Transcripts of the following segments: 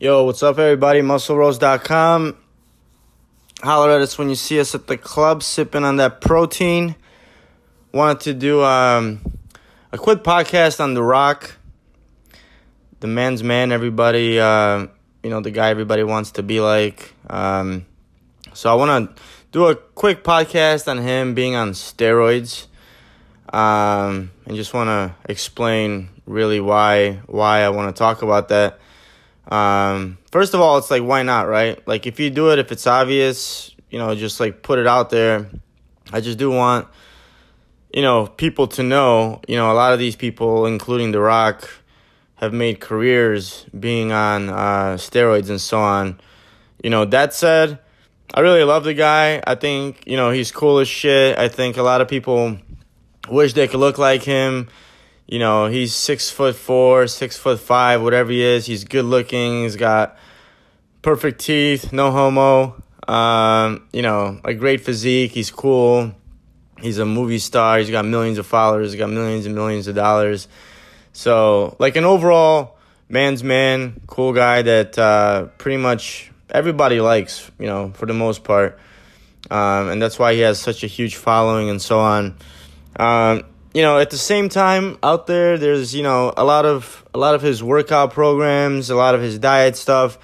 Yo, what's up, everybody? MuscleRose.com. Holler at us when you see us at the club sipping on that protein. Wanted to do um, a quick podcast on The Rock, the man's man, everybody, uh, you know, the guy everybody wants to be like. Um, so I want to do a quick podcast on him being on steroids um, and just want to explain really why why I want to talk about that. Um, first of all, it's like why not, right? Like if you do it, if it's obvious, you know, just like put it out there. I just do want, you know, people to know. You know, a lot of these people, including The Rock, have made careers being on uh, steroids and so on. You know, that said, I really love the guy. I think you know he's cool as shit. I think a lot of people wish they could look like him. You know, he's six foot four, six foot five, whatever he is. He's good looking. He's got perfect teeth, no homo. Um, you know, a great physique. He's cool. He's a movie star. He's got millions of followers. He's got millions and millions of dollars. So, like an overall man's man, cool guy that uh, pretty much everybody likes, you know, for the most part. Um, and that's why he has such a huge following and so on. Um, you know, at the same time, out there, there's you know a lot of a lot of his workout programs, a lot of his diet stuff.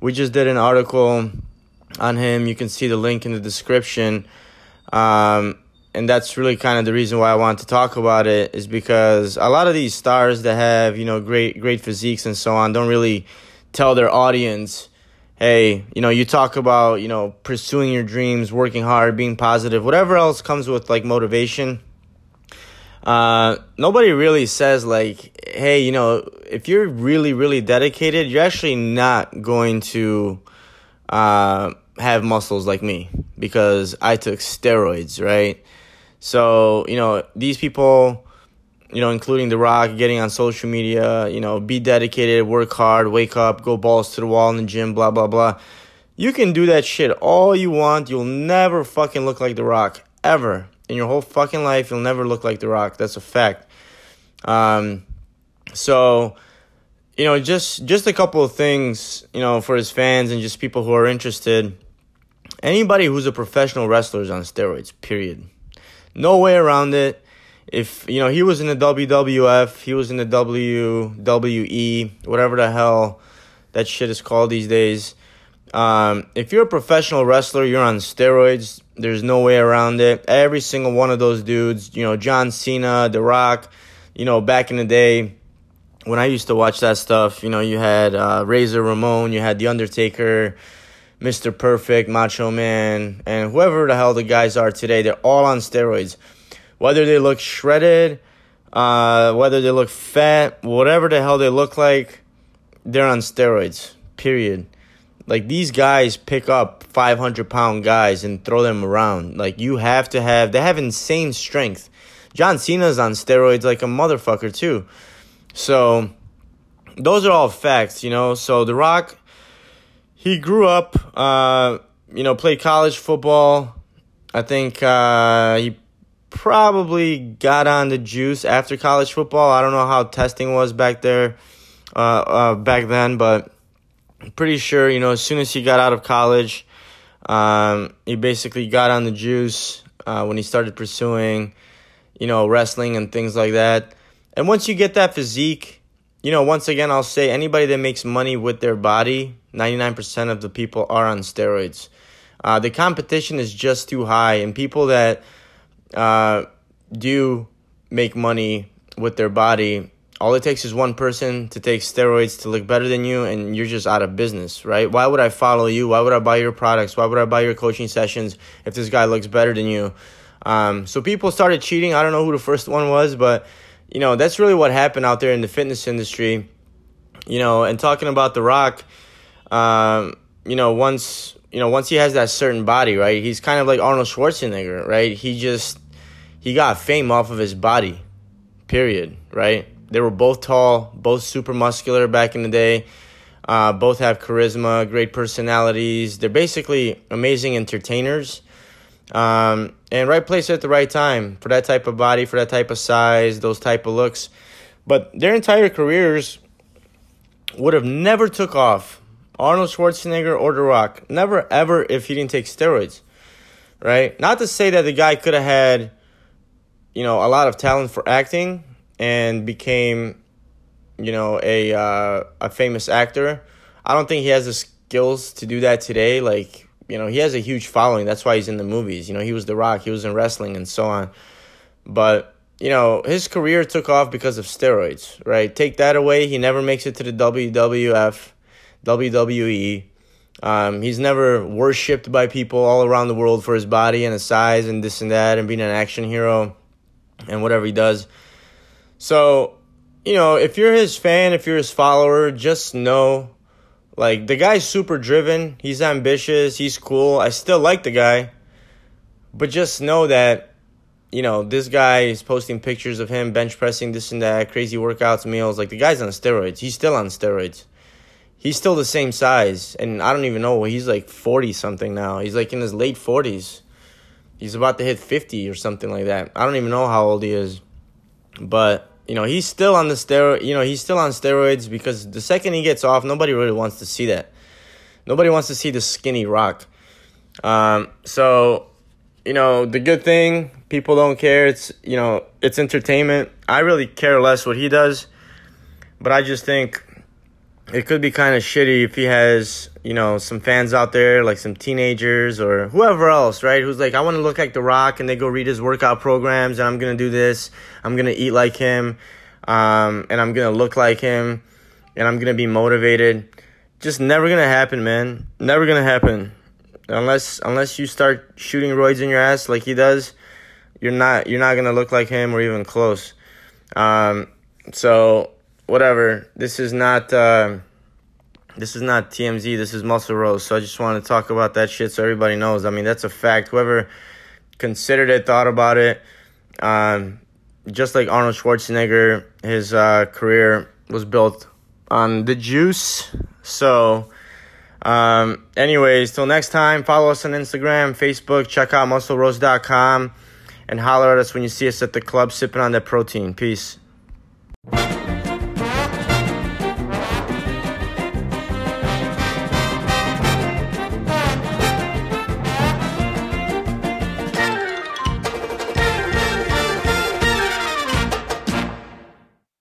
We just did an article on him. You can see the link in the description. Um, and that's really kind of the reason why I want to talk about it is because a lot of these stars that have you know great great physiques and so on don't really tell their audience hey, you know, you talk about, you know, pursuing your dreams, working hard, being positive, whatever else comes with like motivation uh, nobody really says like, hey, you know, if you're really, really dedicated, you're actually not going to uh, have muscles like me because I took steroids, right? So, you know, these people, you know, including The Rock, getting on social media, you know, be dedicated, work hard, wake up, go balls to the wall in the gym, blah, blah, blah. You can do that shit all you want. You'll never fucking look like The Rock, ever in your whole fucking life, you'll never look like The Rock. That's a fact. Um, so, you know, just just a couple of things, you know, for his fans and just people who are interested. Anybody who's a professional wrestler is on steroids. Period. No way around it. If you know he was in the WWF, he was in the WWE, whatever the hell that shit is called these days. Um, if you're a professional wrestler, you're on steroids. There's no way around it. Every single one of those dudes, you know, John Cena, The Rock, you know, back in the day when I used to watch that stuff, you know, you had uh, Razor Ramon, you had The Undertaker, Mr. Perfect, Macho Man, and whoever the hell the guys are today, they're all on steroids. Whether they look shredded, uh, whether they look fat, whatever the hell they look like, they're on steroids. Period. Like these guys pick up 500 pound guys and throw them around. Like you have to have, they have insane strength. John Cena's on steroids like a motherfucker too. So those are all facts, you know. So The Rock, he grew up, uh, you know, played college football. I think uh, he probably got on the juice after college football. I don't know how testing was back there, uh, uh back then, but pretty sure, you know, as soon as he got out of college, um, he basically got on the juice uh, when he started pursuing, you know, wrestling and things like that. And once you get that physique, you know, once again, I'll say anybody that makes money with their body, 99% of the people are on steroids. Uh, the competition is just too high, and people that uh, do make money with their body all it takes is one person to take steroids to look better than you, and you're just out of business, right? Why would I follow you? Why would I buy your products? Why would I buy your coaching sessions if this guy looks better than you? Um, so people started cheating. I don't know who the first one was, but you know that's really what happened out there in the fitness industry. You know, and talking about The Rock, um, you know, once you know once he has that certain body, right? He's kind of like Arnold Schwarzenegger, right? He just he got fame off of his body, period, right? They were both tall, both super muscular back in the day. Uh, both have charisma, great personalities. They're basically amazing entertainers. Um, and right place at the right time for that type of body, for that type of size, those type of looks. But their entire careers would have never took off Arnold Schwarzenegger or The Rock. Never ever if he didn't take steroids. Right? Not to say that the guy could have had, you know, a lot of talent for acting and became, you know, a uh, a famous actor. I don't think he has the skills to do that today. Like, you know, he has a huge following. That's why he's in the movies. You know, he was The Rock, he was in wrestling and so on. But, you know, his career took off because of steroids, right? Take that away, he never makes it to the WWF, WWE. Um, he's never worshipped by people all around the world for his body and his size and this and that and being an action hero and whatever he does. So, you know, if you're his fan, if you're his follower, just know like the guy's super driven, he's ambitious, he's cool. I still like the guy. But just know that you know, this guy is posting pictures of him bench pressing this and that, crazy workouts, meals. Like the guy's on steroids. He's still on steroids. He's still the same size, and I don't even know. He's like forty something now. He's like in his late forties. He's about to hit fifty or something like that. I don't even know how old he is, but you know he's still on the steroid. You know he's still on steroids because the second he gets off, nobody really wants to see that. Nobody wants to see the skinny rock. Um, so you know the good thing people don't care. It's you know it's entertainment. I really care less what he does, but I just think it could be kind of shitty if he has you know some fans out there like some teenagers or whoever else right? Who's like i want to look like the rock and they go read his workout programs and i'm gonna do this i'm gonna eat like him um, and i'm gonna look like him and i'm gonna be motivated. Just never gonna happen man. Never gonna happen. Unless unless you start shooting roids in your ass like he does you're not you're not gonna look like him or even close. Um, so whatever. This is not uh, this is not TMZ. This is Muscle Rose. So I just want to talk about that shit so everybody knows. I mean, that's a fact. Whoever considered it, thought about it. Um, just like Arnold Schwarzenegger, his uh, career was built on the juice. So, um, anyways, till next time, follow us on Instagram, Facebook, check out muscleroast.com, and holler at us when you see us at the club sipping on that protein. Peace.